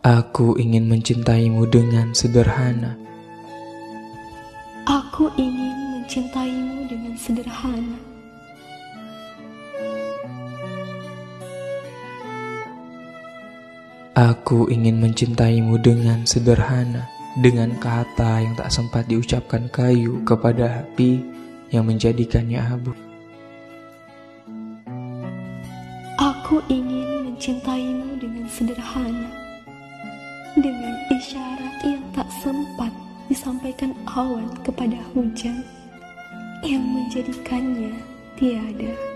Aku ingin mencintaimu dengan sederhana. Aku ingin mencintaimu dengan sederhana. Aku ingin mencintaimu dengan sederhana, dengan kata yang tak sempat diucapkan kayu kepada api yang menjadikannya abu. Aku ingin mencintaimu dengan sederhana, dengan isyarat yang tak sempat disampaikan awan kepada hujan yang menjadikannya tiada.